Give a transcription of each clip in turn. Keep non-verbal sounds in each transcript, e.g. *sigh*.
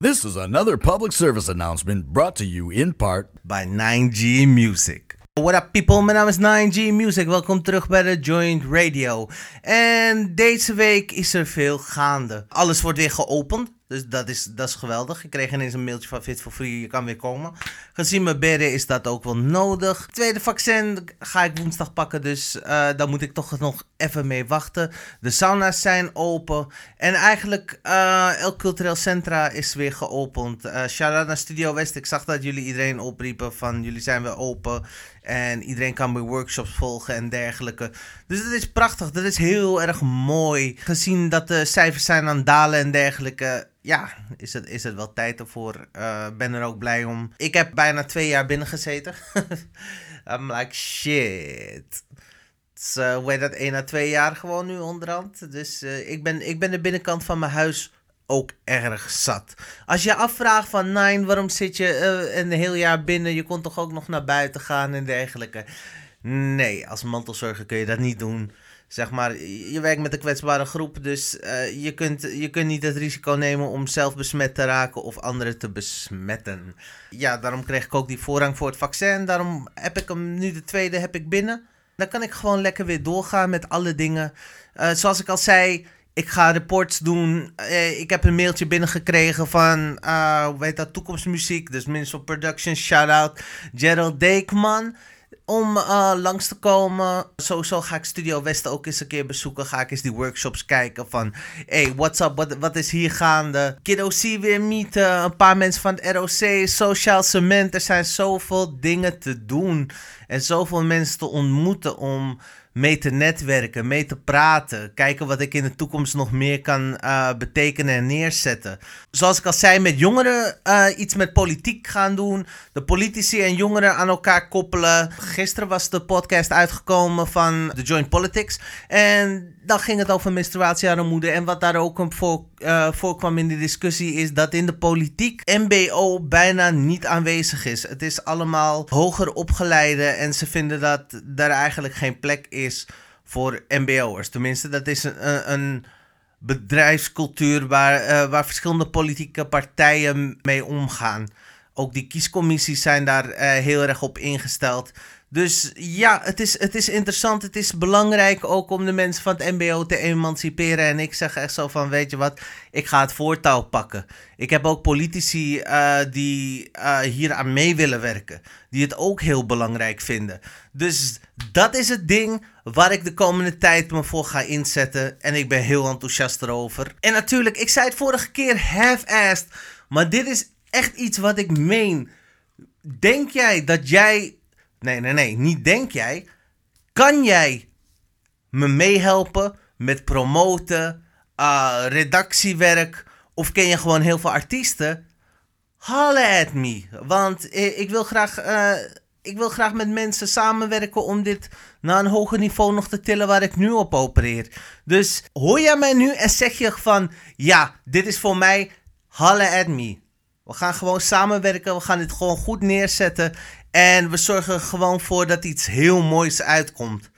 This is another public service announcement brought to you in part by 9G Music. What up people, mijn naam is 9G Music. Welkom terug bij de Joint Radio. En deze week is er veel gaande. Alles wordt weer geopend. Dus dat is, dat is geweldig. Ik kreeg ineens een mailtje van Fit for Free, je kan weer komen. Gezien mijn bedden is dat ook wel nodig. Tweede vaccin ga ik woensdag pakken, dus uh, daar moet ik toch nog even mee wachten. De sauna's zijn open. En eigenlijk, uh, elk cultureel centra is weer geopend. Uh, shout out naar Studio West. Ik zag dat jullie iedereen opriepen van jullie zijn weer open. En iedereen kan weer workshops volgen en dergelijke. Dus dat is prachtig. Dat is heel erg mooi. Gezien dat de cijfers zijn aan het dalen en dergelijke ja, is het, is het wel tijd ervoor. Uh, ben er ook blij om. Ik heb bijna twee jaar binnen gezeten. *laughs* I'm like, shit. Uh, hoe heet dat? 1 à 2 jaar gewoon nu onderhand. Dus uh, ik, ben, ik ben de binnenkant van mijn huis ook erg zat. Als je afvraagt van, Nine, waarom zit je een heel jaar binnen? Je kon toch ook nog naar buiten gaan en dergelijke. Nee, als mantelzorger kun je dat niet doen zeg maar, je werkt met een kwetsbare groep, dus uh, je, kunt, je kunt niet het risico nemen om zelf besmet te raken of anderen te besmetten. Ja, daarom kreeg ik ook die voorrang voor het vaccin. Daarom heb ik hem nu de tweede heb ik binnen. Dan kan ik gewoon lekker weer doorgaan met alle dingen. Uh, zoals ik al zei, ik ga reports doen. Uh, ik heb een mailtje binnengekregen van, hoe heet dat, toekomstmuziek. Dus Minister Production, shout-out Gerald Deekman om uh, langs te komen. Sowieso ga ik Studio Westen ook eens een keer bezoeken. Ga ik eens die workshops kijken van... Hey, what's up? Wat, wat is hier gaande? Kiddo C weer meeten. Een paar mensen van het ROC. Sociaal Cement. Er zijn zoveel dingen te doen. En zoveel mensen te ontmoeten om mee te netwerken, mee te praten. Kijken wat ik in de toekomst nog meer kan uh, betekenen en neerzetten. Zoals ik al zei, met jongeren uh, iets met politiek gaan doen. De politici en jongeren aan elkaar koppelen. Gisteren was de podcast uitgekomen van The Joint Politics. En dan ging het over menstruatiearmoede. En wat daar ook voor, uh, voorkwam in de discussie is dat in de politiek MBO bijna niet aanwezig is. Het is allemaal hoger opgeleide en ze vinden dat er eigenlijk geen plek is voor MBO'ers. Tenminste, dat is een, een bedrijfscultuur waar, uh, waar verschillende politieke partijen mee omgaan. Ook die kiescommissies zijn daar uh, heel erg op ingesteld. Dus ja, het is, het is interessant. Het is belangrijk ook om de mensen van het MBO te emanciperen. En ik zeg echt zo van: weet je wat, ik ga het voortouw pakken. Ik heb ook politici uh, die uh, hier aan mee willen werken. Die het ook heel belangrijk vinden. Dus dat is het ding waar ik de komende tijd me voor ga inzetten. En ik ben heel enthousiast erover. En natuurlijk, ik zei het vorige keer half-assed. Maar dit is echt iets wat ik meen. Denk jij dat jij Nee, nee, nee. Niet denk jij. Kan jij me meehelpen met promoten, uh, redactiewerk? Of ken je gewoon heel veel artiesten? Halle at me. Want ik wil graag. Uh, ik wil graag met mensen samenwerken om dit naar een hoger niveau nog te tillen waar ik nu op opereer. Dus hoor jij mij nu en zeg je van ja, dit is voor mij halle at me. We gaan gewoon samenwerken, we gaan dit gewoon goed neerzetten en we zorgen er gewoon voor dat iets heel moois uitkomt.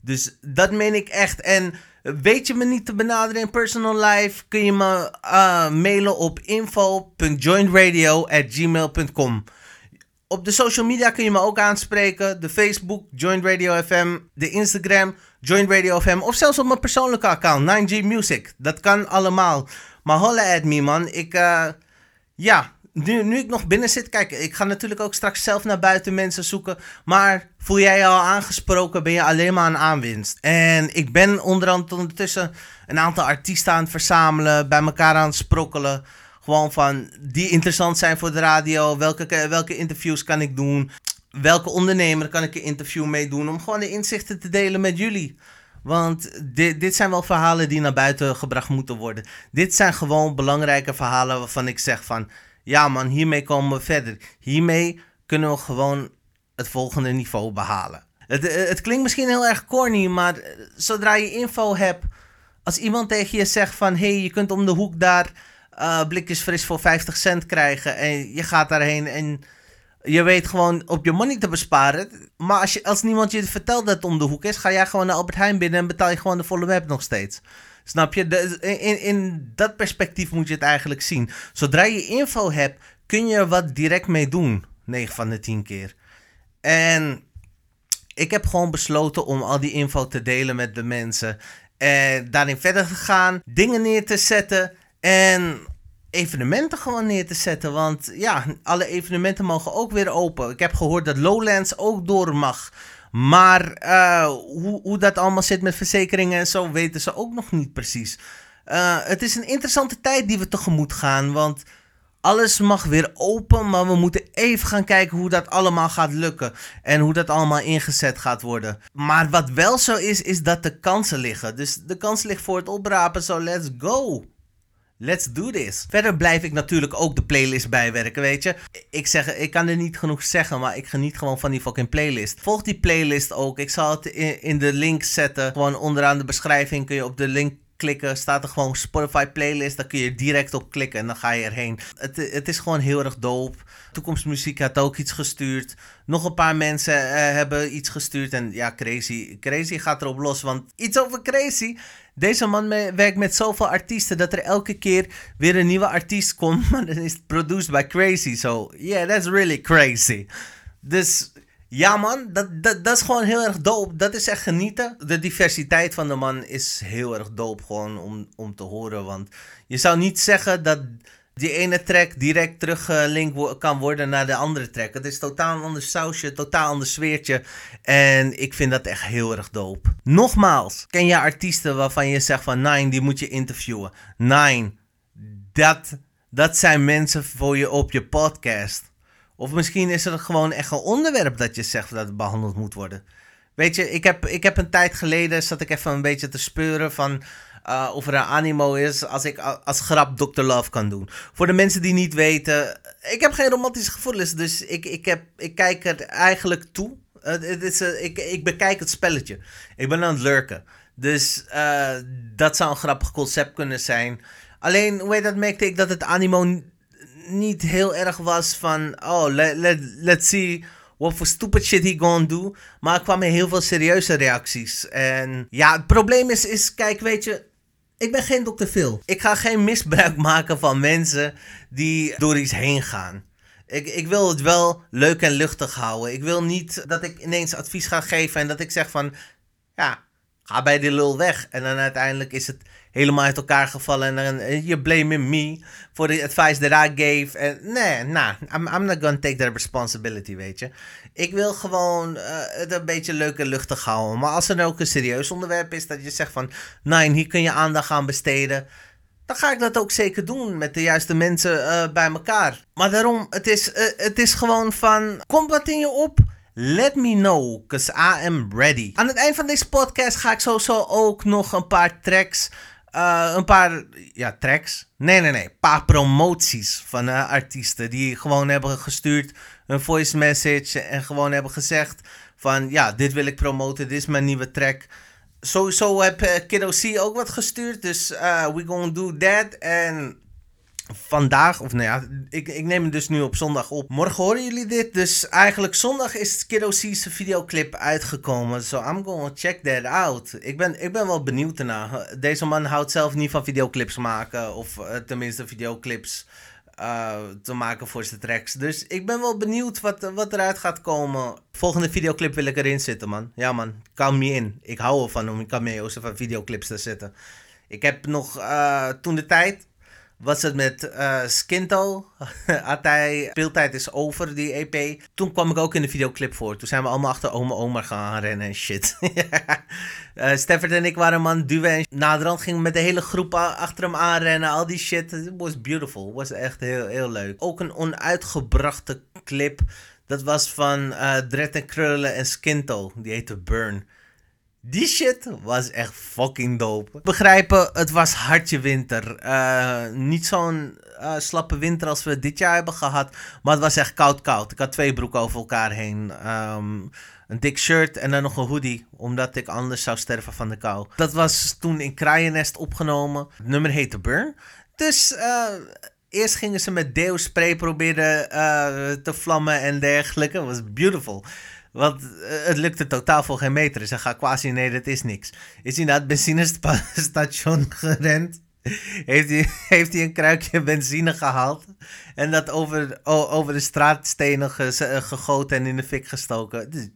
Dus dat meen ik echt. En weet je me niet te benaderen in personal life, kun je me uh, mailen op info.jointradio@gmail.com. Op de social media kun je me ook aanspreken. De Facebook, Joint Radio FM. De Instagram, Joint Radio FM. Of zelfs op mijn persoonlijke account, 9G Music. Dat kan allemaal. Maar holla at me, man. Ik, uh, ja, nu, nu ik nog binnen zit, kijk, ik ga natuurlijk ook straks zelf naar buiten mensen zoeken. Maar voel jij je al aangesproken, ben je alleen maar een aanwinst. En ik ben ondertussen een aantal artiesten aan het verzamelen, bij elkaar aan het sprokkelen. Gewoon van, die interessant zijn voor de radio. Welke, welke interviews kan ik doen? Welke ondernemer kan ik een interview mee doen? Om gewoon de inzichten te delen met jullie. Want dit, dit zijn wel verhalen die naar buiten gebracht moeten worden. Dit zijn gewoon belangrijke verhalen waarvan ik zeg van ja man, hiermee komen we verder. Hiermee kunnen we gewoon het volgende niveau behalen. Het, eh, het klinkt misschien heel erg corny, maar eh, zodra je info hebt, als iemand tegen je zegt van hé, hey, je kunt om de hoek daar uh, blikjes fris voor 50 cent krijgen en je gaat daarheen en je weet gewoon op je money te besparen. Maar als, je, als niemand je vertelt dat het om de hoek is, ga jij gewoon naar Albert Heijn binnen en betaal je gewoon de volle web nog steeds. Snap je? In, in dat perspectief moet je het eigenlijk zien. Zodra je info hebt, kun je er wat direct mee doen. 9 van de 10 keer. En ik heb gewoon besloten om al die info te delen met de mensen. En daarin verder te gaan, dingen neer te zetten en evenementen gewoon neer te zetten. Want ja, alle evenementen mogen ook weer open. Ik heb gehoord dat Lowlands ook door mag. Maar uh, hoe, hoe dat allemaal zit met verzekeringen en zo, weten ze ook nog niet precies. Uh, het is een interessante tijd die we tegemoet gaan. Want alles mag weer open, maar we moeten even gaan kijken hoe dat allemaal gaat lukken. En hoe dat allemaal ingezet gaat worden. Maar wat wel zo is, is dat de kansen liggen. Dus de kans ligt voor het oprapen, zo let's go. Let's do this. Verder blijf ik natuurlijk ook de playlist bijwerken, weet je. Ik zeg, ik kan er niet genoeg zeggen, maar ik geniet gewoon van die fucking playlist. Volg die playlist ook. Ik zal het in, in de link zetten. Gewoon onderaan de beschrijving kun je op de link klikken, staat er gewoon Spotify playlist. Daar kun je direct op klikken en dan ga je erheen. Het, het is gewoon heel erg dope. Toekomstmuziek had ook iets gestuurd. Nog een paar mensen uh, hebben iets gestuurd. En ja, Crazy, Crazy gaat erop los. Want iets over Crazy. Deze man werkt met zoveel artiesten dat er elke keer weer een nieuwe artiest komt. *laughs* Maar dan is het produced by Crazy. So yeah, that's really crazy. Dus ja, man, dat, dat, dat is gewoon heel erg dope. Dat is echt genieten. De diversiteit van de man is heel erg dope gewoon om, om te horen. Want je zou niet zeggen dat die ene track direct teruggelinkt kan worden naar de andere track. Het is totaal een ander sausje, totaal ander sfeertje. En ik vind dat echt heel erg dope. Nogmaals, ken je artiesten waarvan je zegt van Nine, die moet je interviewen. Nine, dat, dat zijn mensen voor je op je podcast. Of misschien is er gewoon echt een onderwerp dat je zegt dat het behandeld moet worden. Weet je, ik heb, ik heb een tijd geleden zat ik even een beetje te speuren van uh, of er een animo is als ik als grap Dr. Love kan doen. Voor de mensen die niet weten, ik heb geen romantische gevoelens, dus ik, ik, heb, ik kijk er eigenlijk toe. Het is, uh, ik, ik bekijk het spelletje. Ik ben aan het lurken. Dus uh, dat zou een grappig concept kunnen zijn. Alleen, hoe heet dat, merkte ik dat het animo niet heel erg was van, oh, let, let, let's see what for stupid shit he gonna do. Maar er kwamen heel veel serieuze reacties. En ja, het probleem is, is kijk, weet je, ik ben geen Dr. Phil. Ik ga geen misbruik *laughs* maken van mensen die door iets heen gaan. Ik, ik wil het wel leuk en luchtig houden. Ik wil niet dat ik ineens advies ga geven en dat ik zeg van, ja, ga bij die lul weg. En dan uiteindelijk is het helemaal uit elkaar gevallen. En dan je blame me voor de advice that I gave. En nee, nah, I'm, I'm not gonna take that responsibility, weet je. Ik wil gewoon uh, het een beetje leuk en luchtig houden. Maar als er ook een serieus onderwerp is dat je zegt van... Nee, hier kun je aandacht aan besteden. Dan ga ik dat ook zeker doen met de juiste mensen uh, bij elkaar. Maar daarom, het is, uh, het is gewoon van... Kom wat in je op. Let me know, cause I am ready. Aan het eind van deze podcast ga ik sowieso ook nog een paar tracks uh, een paar ja, tracks. Nee, nee, nee. Een paar promoties van uh, artiesten die gewoon hebben gestuurd een voice message en gewoon hebben gezegd van ja, dit wil ik promoten, dit is mijn nieuwe track. Sowieso heb uh, Kiddo C ook wat gestuurd, dus we gonna do that. En vandaag, of nou ja, ik, ik neem het dus nu op zondag op. Morgen horen jullie dit. Dus eigenlijk zondag is Kiddo C's videoclip uitgekomen. So I'm gonna check that out. Ik ben, ik ben wel benieuwd ernaar. Deze man houdt zelf niet van videoclips maken. Of uh, tenminste videoclips uh, te maken voor zijn tracks. Dus ik ben wel benieuwd wat, wat eruit gaat komen. Volgende videoclip wil ik erin zitten, man. Ja, man. Kan me in. Ik hou ervan om in cameo's van videoclips te zetten. Ik heb nog uh, toen de tijd was het met Skinto. *laughs* Had hij speeltijd is over, die EP. Toen kwam ik ook in de videoclip voor. Toen zijn we allemaal achter oma oma gaan rennen en shit. *laughs* uh, Steffert en ik waren man duwen en naderhand gingen we met de hele groep achter hem aanrennen. Al die shit. Het was beautiful. Het was echt heel, heel leuk. Ook een onuitgebrachte clip. Dat was van uh, en Krullen en Skinto. Die heette Burn. Die shit was echt fucking dope. Begrijpen, het was hartje winter. Uh, niet zo'n uh, slappe winter als we dit jaar hebben gehad. Maar het was echt koud koud. Ik had twee broeken over elkaar heen. Um, een dik shirt en dan nog een hoodie. Omdat ik anders zou sterven van de kou. Dat was toen in Kraaiennest opgenomen. Het nummer heette Burn. Dus uh, eerst gingen ze met deo spray proberen te vlammen en dergelijke. Het was beautiful. Want eh, het lukte totaal voor geen meter. Hij gaat quasi, nee, dat is niks. Is hij naar het benzinestation *laughs* gerend? Heeft hij, heeft hij een kruikje benzine gehaald? En dat over, over de straatstenen ge- gegoten en in de fik gestoken.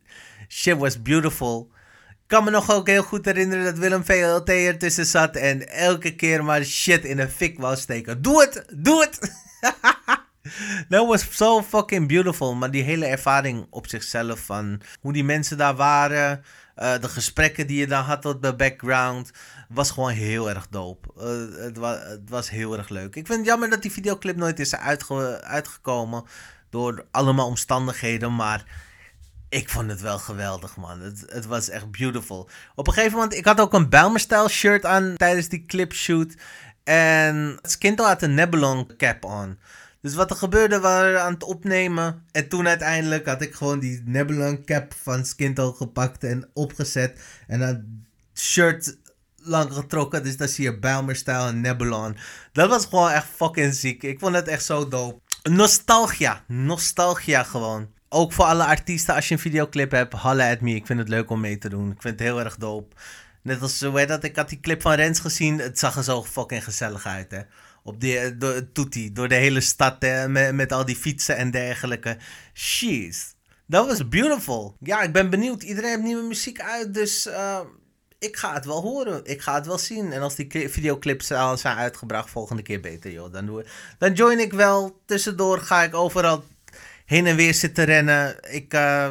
Shit was beautiful. Ik kan me nog ook heel goed herinneren dat Willem VLT ertussen zat en elke keer maar shit in de fik wou steken. Doe het! Doe het! *laughs* *laughs* That was so fucking beautiful. Maar die hele ervaring op zichzelf van hoe die mensen daar waren, eh, de gesprekken die je dan had op de background, was gewoon heel erg dope. Eh, het, het was heel erg leuk. Ik vind het jammer dat die videoclip nooit is uitge uitgekomen door allemaal omstandigheden, maar ik vond het wel geweldig, man. Het, het was echt beautiful. Op een gegeven moment, ik had ook een Bijlmer-style shirt aan tijdens die clipshoot. En Skinto had een Nebulon cap on. Dus wat er gebeurde, waren aan het opnemen. En toen uiteindelijk had ik gewoon die Nebulon cap van Skinto gepakt en opgezet. En dan shirt lang getrokken. Dus dan zie je Bijlmer-style en Nebulon. Dat was gewoon echt fucking ziek. Ik vond het echt zo dope. Nostalgia. Nostalgia gewoon. Ook voor alle artiesten, als je een videoclip hebt, halle at me. Ik vind het leuk om mee te doen. Ik vind het heel erg dope. Net als, hoe dat, ik had die clip van Rens gezien. Het zag er zo fucking gezellig uit, hè. Op door, Toetie, door de hele stad, met, met al die fietsen en dergelijke. Jeez. Dat was beautiful. Ja, ik ben benieuwd. Iedereen heeft nieuwe muziek uit, dus... eh, ik ga het wel horen. Ik ga het wel zien. En als die cli- videoclips al zijn uitgebracht, volgende keer beter, joh. Dan, doe, dan join ik wel. Tussendoor ga ik overal heen en weer zitten rennen. Ik, eh,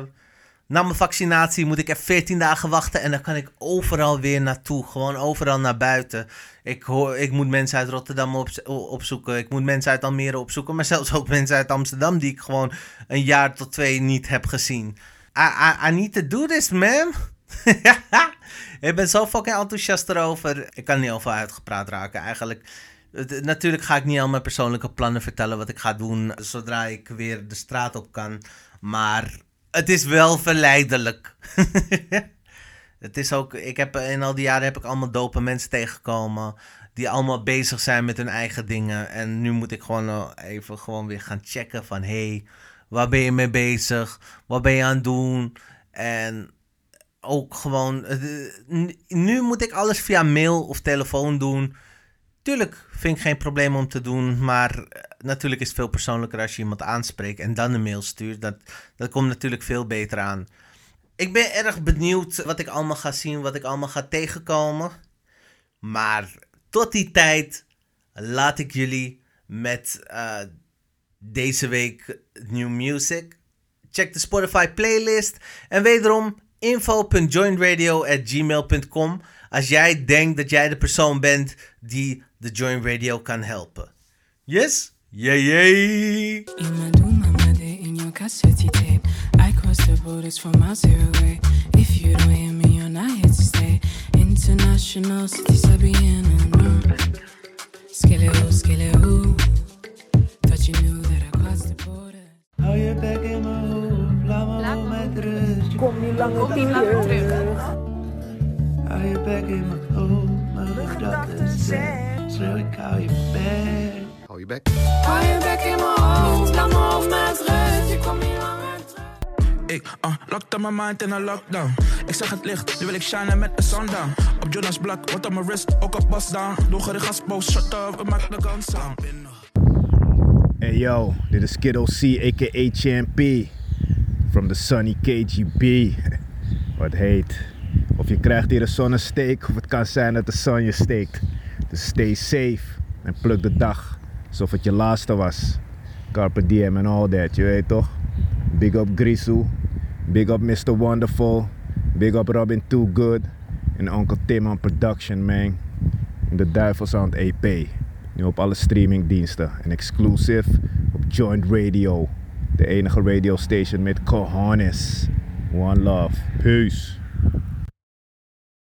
na mijn vaccinatie moet ik even 14 dagen wachten. En dan kan ik overal weer naartoe. Gewoon overal naar buiten. Ik, hoor, ik moet mensen uit Rotterdam op, opzoeken. Ik moet mensen uit Almere opzoeken. Maar *laughs* zelfs ook mensen uit Amsterdam die ik gewoon een jaar tot twee niet heb gezien. I, I, need to do this, man. *laughs* ik ben zo fucking enthousiast erover. Ik kan niet over uitgepraat raken eigenlijk. Natuurlijk ga ik niet al mijn persoonlijke plannen vertellen wat ik ga doen zodra ik weer de straat op kan. Maar het is wel verleidelijk. *laughs* het is ook, ik heb in al die jaren heb ik allemaal dope mensen tegengekomen. Die allemaal bezig zijn met hun eigen dingen. En nu moet ik gewoon even gewoon weer gaan checken van hey, waar ben je mee bezig? Wat ben je aan het doen? En ook gewoon, eh, nu moet ik alles via mail of telefoon doen. Tuurlijk vind ik geen probleem om te doen, maar eh, natuurlijk is het veel persoonlijker als je iemand aanspreekt en dan een mail stuurt. Dat, dat komt natuurlijk veel beter aan. Ik ben erg benieuwd wat ik allemaal ga zien, wat ik allemaal ga tegenkomen. Maar tot die tijd laat ik jullie met eh, deze week new music. Check de Spotify playlist. En wederom info.joinradio.gmail.com als jij denkt dat jij de persoon bent die de Join Radio kan helpen. Yes? Yeah, yeah. In my doom, my mother in your cassette tape. I cross the borders from miles away. If you don't hear me, you're not here to stay. International city, Sabian, no. Skelew, skelew. Thought you knew that I crossed the border. Hou je bek in mijn hoofd, laat me wel met rust. Kom niet langer terug. Hou je bek in mijn hoofd, mijn gedachten zijn. Ik hou je bek. Hou je bek. Hou je bek in mijn hoofd, laat me hoofd met rust. Je niet langer terug. Ik uh, locked up my mind in a lockdown. Ik zag het licht, nu wil ik shinen met de sundown. Op Jonas Black, wat op mijn wrist, ook op bust down. Doe gericht gasboos, shut up, we maken de gun sound. Hey yo, dit is Kid OC aka Champ from the sunny KGB. Wat heet. Of je krijgt hier een zonnesteek of het kan zijn dat de zon je steekt. Dus stay safe en pluk de dag alsof het je laatste was. Carpe diem en all that, je weet toch? Big up Grisu, big up Mr. Wonderful, big up Robin Too Good en Uncle Tim on production man. In de Duivelsound EP. Nu op alle streamingdiensten en exclusive op Joint Radio. De enige radio station met cojones. One love. Peace.